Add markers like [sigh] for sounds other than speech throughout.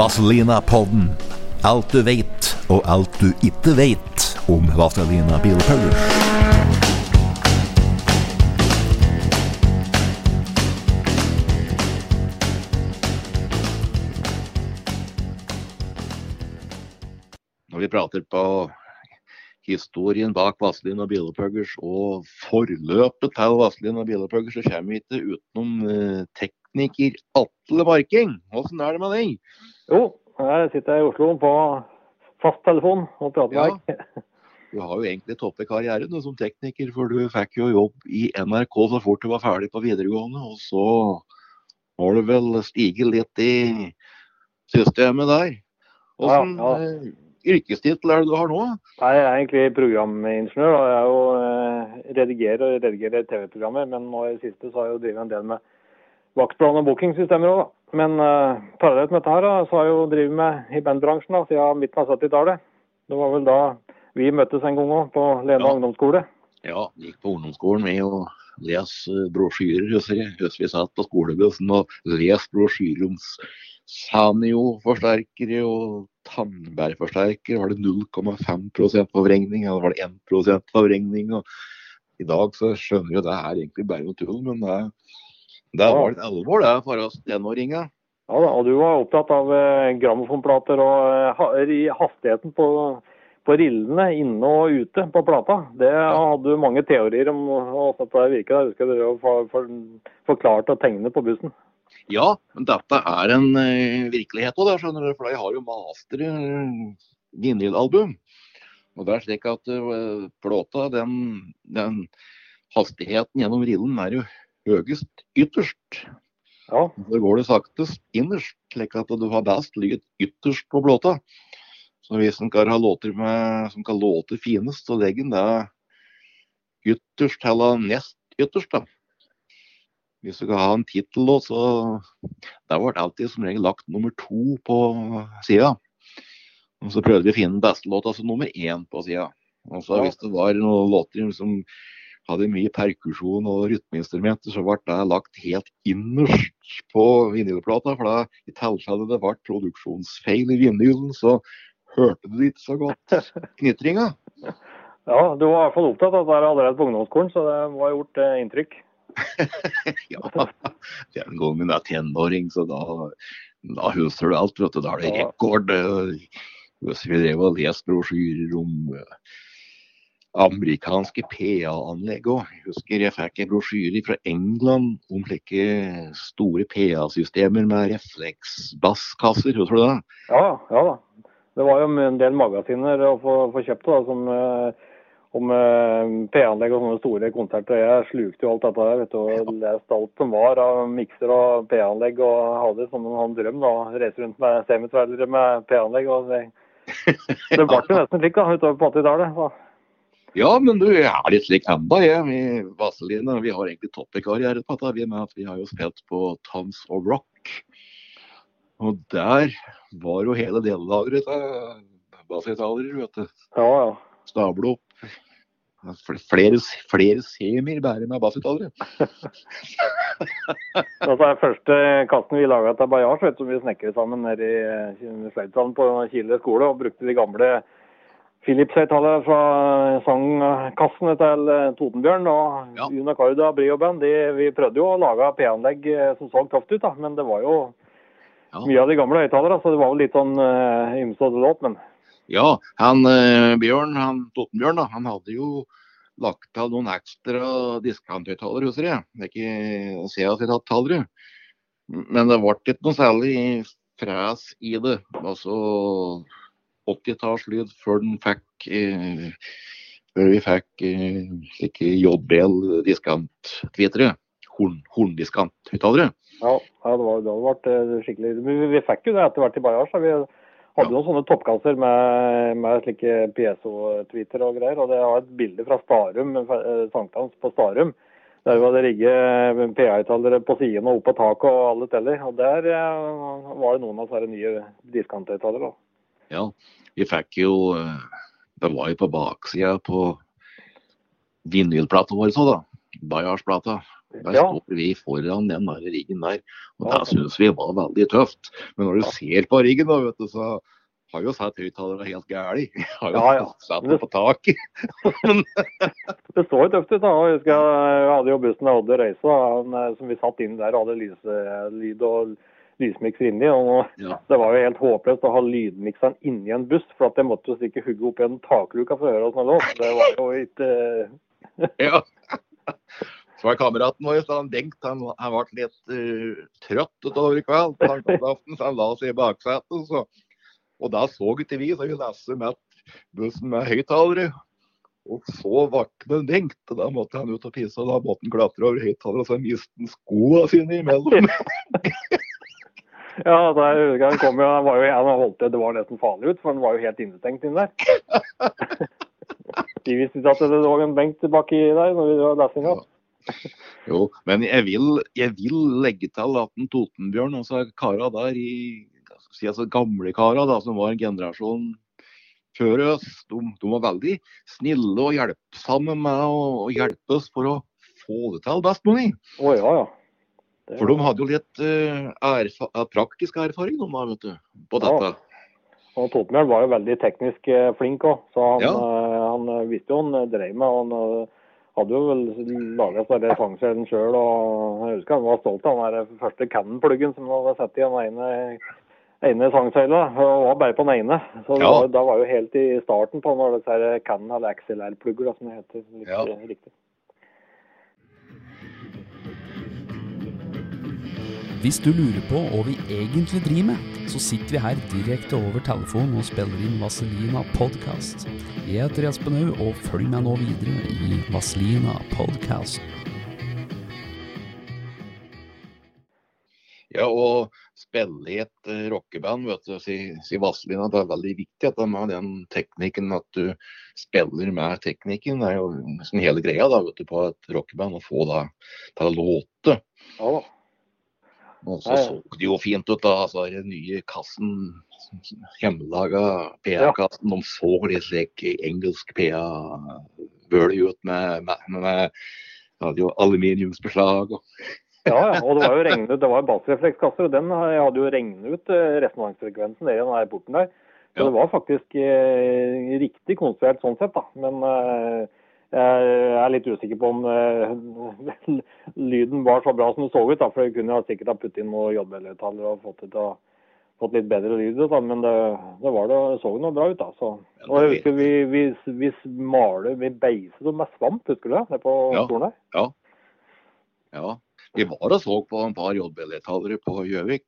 Vazelina-podden. Alt du veit, og alt du ikke veit om Vazelina Bilpuggers. Når vi prater på historien bak Vazelina Bilopphuggers og forløpet til Vazelina Bilopphuggers, så kommer vi ikke utenom eh, tekniker Atle Marking. Åssen er det med deg? Jo, her sitter jeg i Oslo på fasttelefon og prater Ja. med deg. Du har jo egentlig toppet karrieren som tekniker, for du fikk jo jobb i NRK så fort du var ferdig på videregående. Og så har du vel stiget litt i systemet der. Åssen Ja, ja. yrkestittel er det du har nå? Jeg er egentlig programingeniør, og jeg jo eh, redigerer og redigerer TV-programmer. Men nå i det siste så har jeg jo drevet en del med vaktplan og bookingsystemer òg, da. Men uh, parallelt med dette her, da, så har jeg jo drevet med i bandbransjen da, siden midten av 70-tallet. Det var vel da vi møttes en gang òg, på Lena Ja. ungdomsskole. Ja, gikk på ungdomsskolen med å lese eh, brosjyrer. Husker jeg Husker vi satt på skolebussen og leste brosjyrer om Sanio-forsterkere og tannbærforsterkere. Var det 0,5 forvrengning, eller var det 1 forvrengning? Og I dag så skjønner vi jo det er egentlig bare noe tull, men det, det var litt alvor det for oss tenåringer. Ja da, og du var opptatt av eh, grammofonplater og eh, hastigheten på, på rillene inne og ute på plata. Det hadde du mange teorier om hvordan det virker. Jeg husker dere for, for, forklarte og tegnet på bussen. Ja, men dette er en eh, virkelighet òg, skjønner du. For jeg har jo master vinylalbum. Og det er slik at uh, plata, den, den hastigheten gjennom rillen er jo høyest ytterst. Ja, Så går det saktest innerst, slik at du har best lyd ytterst på blåta. Så hvis en kan ha låter med, som kan låte finest, så legger en det ytterst eller nest ytterst. da. Hvis du skal ha en tittellåt, så Der ble alltid som regel lagt nummer to på sida. Og så prøvde vi å finne den beste låta som nummer én på sida. Og så hvis det var noen låter som hadde mye perkusjon og rytmeinstrumenter, så ble det lagt helt innerst på vinylplata. For da, i tilfelle det ble produksjonsfeil i vinylen, så hørte du det ikke så godt. Knitringa. ja du var i hvert fall opptatt av dette allerede på ungdomsskolen, så det var gjort eh, inntrykk. [laughs] Ja, den gangen jeg er tenåring, så da, da husker du alt. vet du. Da er det rekord. Hvis vi drev og leste brosjyrer om eh, amerikanske PA-anlegg òg. Husker jeg fikk en brosjyre fra England om slike store PA-systemer med refleksbasskasser. Husker du det? Ja, ja da. Det var jo en del magasiner å få, få kjøpt da, som, eh, om eh, P-anlegg og sånne store konserter. Jeg slukte jo alt dette der, vet du, og leste alt som var av mikser og PA-anlegg. Og hadde som en drøm da, reise rundt med semitrailere med PA-anlegg. og Det, [laughs] det ble jo nesten slik da, utover på 80-tallet. Ja, men du, jeg er litt slik enda, jeg. Vi, Vaseline, vi har egentlig toppekarriere på dette. Vi, med at vi har jo spilt på Tons of Rock. Og der var jo hele delelageret til bassgitarere, vet du. Ja, ja. Stable opp. Flere, flere semier bærer med bassgitarere. Altså, [laughs] den første kassen vi laga til Bajars, vet du, vi snekret sammen nede i Sleipsdalen på Kile skole, og brukte de gamle Philips-høyttalere fra sangkassene til eh, Totenbjørn og Ja. Una Carda Brio Band. De, vi prøvde jo å lage P-anlegg eh, som så tøft ut, da, men det var jo Ja. mye av de gamle høyttalerne, så det var jo litt sånn uh, ymse låt, men Ja, han uh, Bjørn, han Totenbjørn, da, han hadde jo lagt til noen ekstra diskanthøyttalere, hos dere. Det er ikke CA-høyttalere. Men det ble ikke noe særlig fres i det. Altså, 80-tallslyd før den fikk eh, før vi fikk eh, slike JBL diskanttvitere. Horn, horndiskanthøyttalere. Ja, ja, det var, det hadde vært eh, skikkelig vi, vi fikk jo det etter hvert i Baryars. Vi hadde Ja. noen sånne toppkasser med, med slike PSO-tweeter og greier. Og det var et bilde fra Starum, eh, sankthans på Starum. Der var det rigget PA-uttalere på siden og opp på taket og alle teller. Og der eh, var det noen av disse nye diskanthøyttalere. Ja, vi fikk jo eh, Det var jo på baksida på vinylplata vår, så da. Bajarsplata. Der Ja. står vi foran den der riggen der. Og Ja. det syns vi var veldig tøft. Men når du ser på riggen, da, vet du, så har jo sett høyttalere helt gæli. [laughs] Har jo Ja, ja. satt det på taket. [laughs] [laughs] Det så jo tøft ut. da. Jeg husker jeg hadde jo bussen jeg hadde eh, som vi satt inn der og hadde lys, eh, lyd og lysmikser inni. og Ja. Det var jo helt håpløst å ha lydmikseren inni en buss, for at jeg måtte jo stikke hodet opp i en takluka for å høre åssen det lå. Det var jo ikke [laughs] Ja. Så var kameraten vår, så han Bengt, han, han ble litt uh, trøtt utover i kveld på sankthansaften, så han la seg i baksetet. Så, og da så ikke vi, så vi leste med bussen med høyttalere. Og så våknet Bengt, og da måtte han ut og pisse, og da måtte han klatre over høyttaleren, og så mistet han skoene sine imellom. [laughs] Ja, da han kom jo, han var jo, han holdt det, det var nesten farlig ut, for han var jo helt innestengt inn der. De visste ikke at det lå en benk baki der når vi var Ja. Jo, men jeg vil, jeg vil legge til at en Totenbjørn, altså kara der i si, altså gamle kara da, som var en generasjon før oss, de, de var veldig snille og hjelpsomme med å, hjelpe oss for å få det til best mulig. Å ja, ja. Det- For de hadde jo litt eh, erfa praktisk erfaring de da, vet du, på dette. Ja. Og Totenbjørn var jo veldig teknisk eh, flink òg, så han, Ja. eh, han visste jo han drev med. Han hadde jo vel laga denne fangselen sjøl. Jeg husker han var stolt av den første Cannon-pluggen som han hadde satt i den ene, ene sangsøyla. Og var bare på den ene. Så det Ja. var, da var jo helt i starten på når disse Cannon eller XLR-plugger, som det heter litt, Ja. riktig. Hvis du lurer på hva vi egentlig driver med, så sitter vi her direkte over telefonen og spiller inn Vaselina podcast. Jeg heter Espen Haug, og følg meg nå videre i Vaselina podcast. Ja, og spille i et eh, rockeband, vet du, sier si Vazelina, det er veldig viktig at de har den teknikken, at du spiller med teknikken. Det er jo nesten hele greia da, vet du, på et rockeband, å få det til å låte. Ja da. Og så Ja, ja. så det jo fint ut, da. altså Den nye kassen, hjemmelaga PA-kassen, de så litt slik engelsk PA-bølig ut med, med, med, jo aluminiumsbeslag. og [laughs] Ja, ja, og det var jo regnet ut, det var bassreflekskasser, og den hadde jo regnet ut eh, resonansfrekvensen nede i den her porten der. Så Ja. det var faktisk eh, riktig konstruert sånn sett, da. Men eh, jeg er litt usikker på om eh, [laughs] lyden var så bra som det så ut. da, For jeg kunne ha sikkert ha puttet inn noen JBL-høyttalere og fått, det til å, fått litt bedre lyd. Da, men det, det, var det, så noe bra ut. da. Så. Og jeg husker vi, vi, vi maler, vi beiset dem med svamp, husker du det? Nede på Ja. stolen her. Ja. Vi var og så på en par JBL-talere på Gjøvik,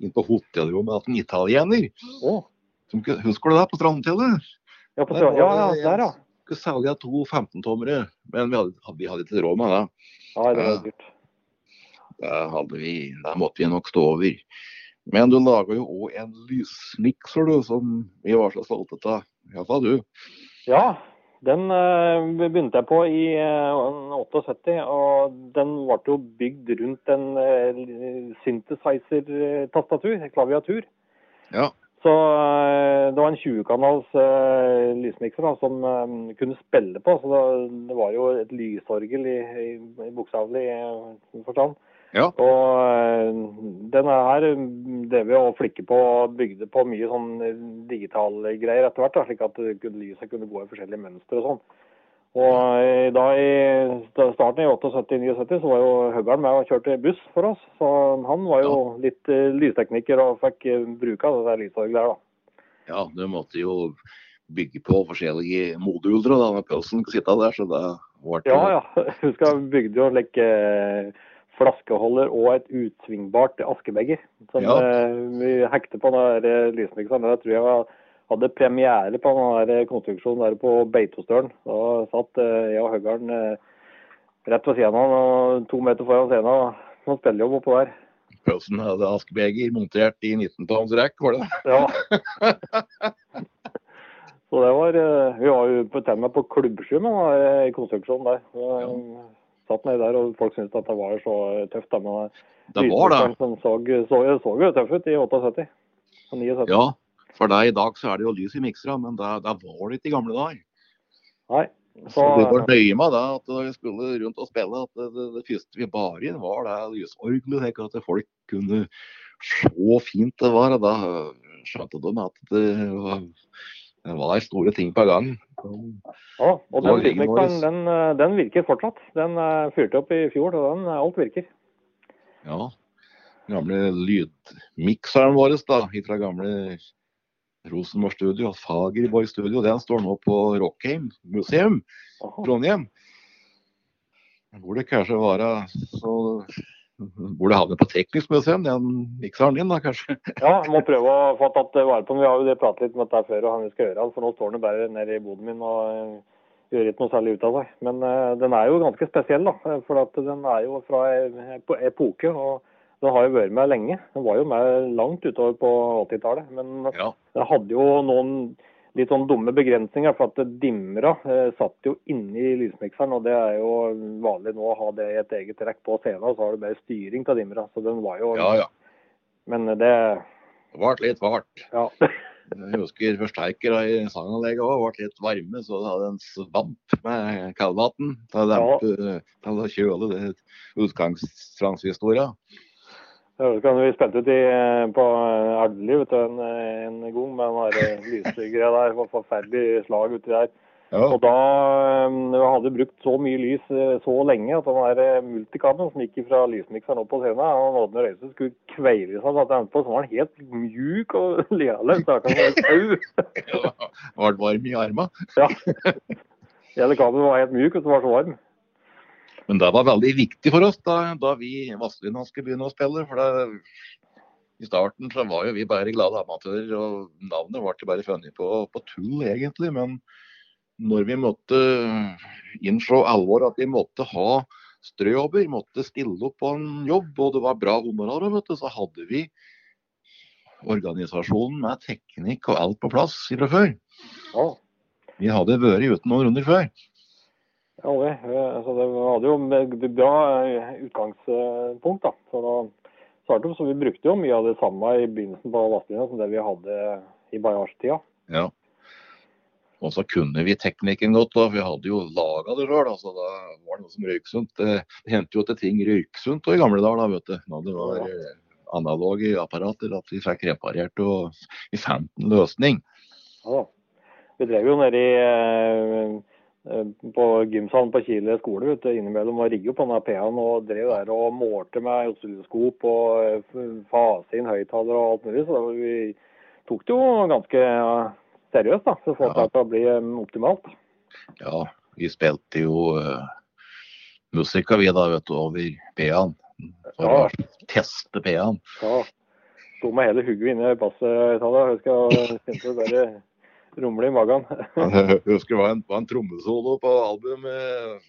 Inn på hotellrommet til en italiener. Som, husker du det, på Strandhotellet? ja, på, Der ja, ja, der, ja. Skulle selge to 15-tommere, men vi hadde, vi hadde ikke råd med det. Nei, det var Ja. dyrt. Det, hadde vi, det måtte vi nok stå over. Men du laga jo òg en lysmikser, du, som vi var så stolte av. Iallfall du. Ja, den eh, begynte jeg på i eh, 78, og den ble jo bygd rundt en uh, synthesizer-tastatur, klaviatur. Ja. Så eh, det var en 20-kanals uh, lysmikser da, som eh, kunne spille på, så det, det var jo et lysorgel i, i, i bokstavelig eh, forstand. Ja. Og uh, denne her drev vi og flikke på og bygde på mye sånn eh, digitale greier etter hvert, da, slik at lyset kunne gå i forskjellige mønstre og sånn. Og eh, da i starten i 78-79 så var jo Høgern med og kjørte buss for oss, så han var jo litt eh, lystekniker og fikk eh, bruk av det der lysorgelet der, da. ja, du måtte jo bygge på forskjellige moduler da med pølsen kunne sitte der, så det ble Ja, ja. [laughs] Husker jeg bygde jo like eh, flaskeholder og et utsvingbart askebeger. Som Ja. vi hekte på den lysmikseren. Det tror jeg var, hadde premiere på den der konstruksjonen der på Beitostølen. Da satt eh, jeg og Høggern eh, rett ved siden av og to meter foran scenen. noen spillejobb oppå der. Pølsen hadde askebeger montert i 19-tons rekk, var det det? Ja. [laughs] Så det var eh, Vi var jo på- tenna på klubbsky med den eh, konstruksjonen der. Så, Satt nedi der, og folk syntes at det var så tøft. da, med Det var det. Som så, så, så jo tøff ut i 78 og 79. Ja, for deg i dag så er det jo lys i miksera, men det, det var det ikke i gamle dager. Nei. Så Så, vi var nøye med det at da vi skulle rundt og spille, at det, det, det første vi bar inn, var det lysorgelet. slik At folk kunne se fint det var. Og da skjønte de at det var, det var store ting på gang. ja, og den vår. den, den virker fortsatt. Den eh, fyrte opp i fjor, og den, eh, alt virker. Ja. Gamle lydmikseren vår da, fra gamle Rosenborg Studio, Fagerborg Studio, den står nå på Rockheim museum. Trondheim. Burde kanskje være så Burde havne på Teknisk museum, den mikseren din da, kanskje. Ja, jeg må prøve å få tatt vare på den. Vi har jo det pratet litt om dette før, og han skal gjøre, for nå står den bare nede i boden min og eh, gjør ikke noe særlig ut av seg. Men uh, den er jo ganske spesiell, da. eh, For at den er jo fra epoke, og den har jo vært med lenge. Den var jo med langt utover på 80-tallet. Men Ja. den hadde jo noen litt sånn dumme begrensninger, for at dimra eh, satt jo inni lysmikseren, og det er jo vanlig nå å ha det i et eget trekk på scenen, og så har du bare styring til dimra. Så den var jo ja, ja. Men det Det ble litt varmt. Ja. [laughs] Jeg husker forsterkere i sanganlegget òg ble litt varme, så det hadde en svamp med kaldvann til å kjøle til å kjøle det. Jeg husker vi spilte ut i, på Elveli en, en gang med den lysgreia der. Det var forferdelig slag uti der. Ja. Og da jeg hadde brukt så mye lys eh, så lenge at den der eh, som gikk fra lysmikseren opp på scenen, han Oddne Røise skulle kveile seg. Så at på, så var den helt mjuk og [laughs] lealøs. [laughs] Ble varm i armene. Ja. Hele kabelen var helt mjuk, og så var så varm. Men det var veldig viktig for oss da, da vi i Vazelina skulle begynne å spille. for det, I starten så var jo vi bare glade amatører, og navnet ble bare funnet på, på tull, egentlig. Men når vi måtte innse alvor at vi måtte ha strøjobber, måtte stille opp på en jobb, og det var bra honorar, så hadde vi organisasjonen med teknikk og alt på plass fra før. Ja. Vi hadde vært uten noen runder før. Ja, det, altså, det hadde jo et bra eh, utgangspunkt. da. Så da startet, så Vi brukte jo mye av det samme i begynnelsen på lastebilen som det vi hadde i Bajards-tida. Ja. Og så kunne vi teknikken godt, da. Vi hadde jo laga det sjøl. Altså, da var det noe som røyk sunt. Det, det hendte jo at ting røyk sunt i gamle dager, da, vet du. Når det var ja. analoge apparater, at vi fikk reparert og vi fant en løsning. Ja, da. Vi drev jo nede i eh, eh, på gymsalen på Kile skole vet du, innimellom og rigge opp denne PA-en og drev der og målte med oscilloskop og eh, fase inn høyttalere og alt mulig. Så da vi tok det jo ganske seriøst da, for å få Ja. det til å bli eh, optimalt. Ja, vi spilte jo uh, musikka vi da, vet du, over PA-en. For Ja. å teste PA-en. Ja, sto med hele hugget inne i basshøyttaleren. Jeg husker jeg kjente det bare rumle i magen. [laughs] Jeg husker det var en, var en trommesolo på albumet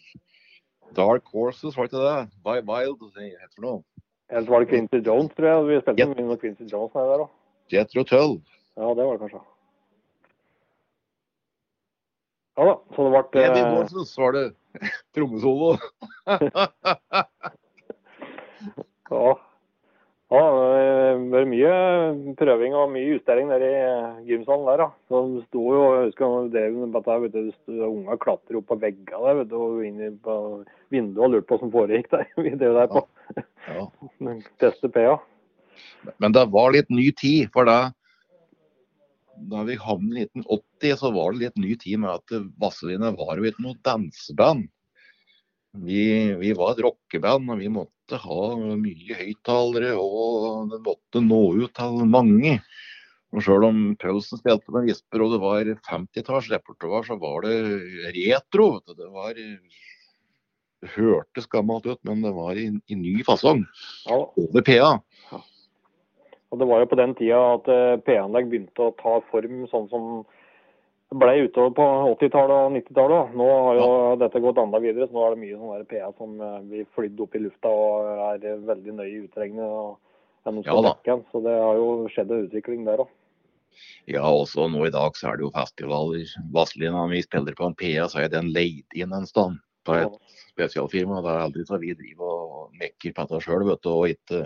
Dark Horses, var det ikke det? By Wild, heter det noe? Eller var det Quincy Jones, tror jeg. Vi spilte mye med Quincy Jones nede der òg. Jetro Tull. Ja, det var det kanskje. Ja da, så det ble Eddie eh, Horses var det [laughs] trommesolo. [laughs] Ja. Ja, vært mye prøving og mye justering nede i eh, gymsalen der. da. Så det sto jo, jeg husker vi drev med dette, vet du, unga klatret opp på veggene der, vet du, og inn på vinduet og lurte på hva som foregikk der. [laughs] Vi drev der på Ja. [laughs] teste PA. Men det var litt ny tid, for da da vi havnet i 1980, så var det litt ny tid med at Vazelina var jo ikke noe danseband. Vi, vi var et rockeband, og vi måtte ha mye høyttalere, og det måtte nå ut til mange. Og Sjøl om Pølsen spilte med visper og det var 50-talls repertoar, så var det retro. Det var det hørtes gammelt ut, men det var i, i ny fasong. Ja, Over PA. Og Det var jo på den tida at eh, P-anlegg begynte å ta form sånn som ble utover på 80-tallet og 90-tallet. Nå har jo dette gått enda videre, så nå er det mye sånn PA som eh, blir flydd opp i lufta og er eh, veldig nøye utregnet. og Ja da. Så det har jo skjedd en utvikling der òg. Ja, også nå i dag så er det jo festivaler. Vazelina, vi spiller på en PA, så er den leid inn en stand på et spesialfirma. Det er aldri så vi driver og mekker på dette sjøl, vet du. Og ikke,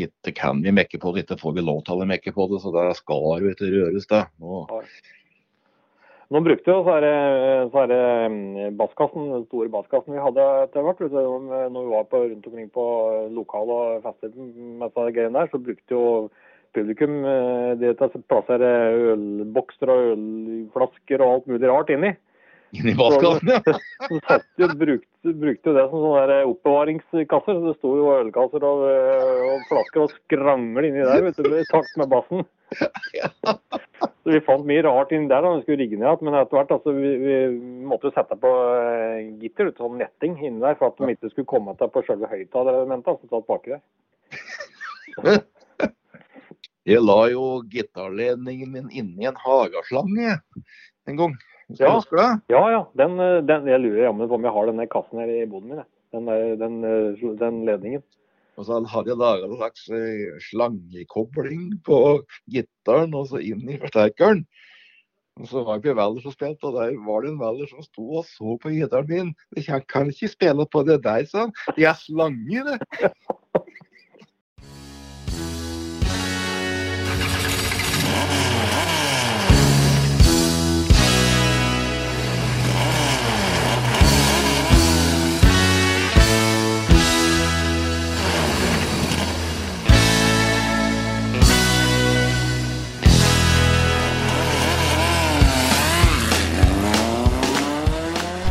ikke kan vi mekke på det, ikke får vi lov til å mekke på det. Så det skal jo ikke røres, det. Nå, Nå brukte det mm, basskassen, den store basskassen vi hadde etter hvert. Når vi var på, rundt omkring på lokal og fester så brukte jo publikum eh, det til å plassere ølbokser og ølflasker og alt mulig rart inni. Inni vaskassen, ja. Så satt brukte, brukte jo det som sånne der oppbevaringskasser. så Det sto jo ølkasser og, øh, og flasker og skrangler inni der vet du, i takt med bassen. Så Vi fant mye rart inni der da vi skulle rigge ned igjen. Men etter hvert altså, vi, vi måtte sette på øh, gitter, sånn netting inni der, for at de ikke skulle komme til på selve høyttalerelementet som satt baki der. [laughs] Jeg la jo gitarledningen min inni en hageslange en gang. Ja. Ja ja, den, øh, den, jeg lurer jammen på om jeg har denne kassen her i boden min. Den, den, øh, den ledningen. Og så hadde jeg laga en slags eh, slangekobling på gitaren og så inn i forsterkeren. Og så var det på som spilte, og der var det en Valdres som sto og så på gitaren min. Jeg kan ikke spille på det der, sa han. Det er slanger, det.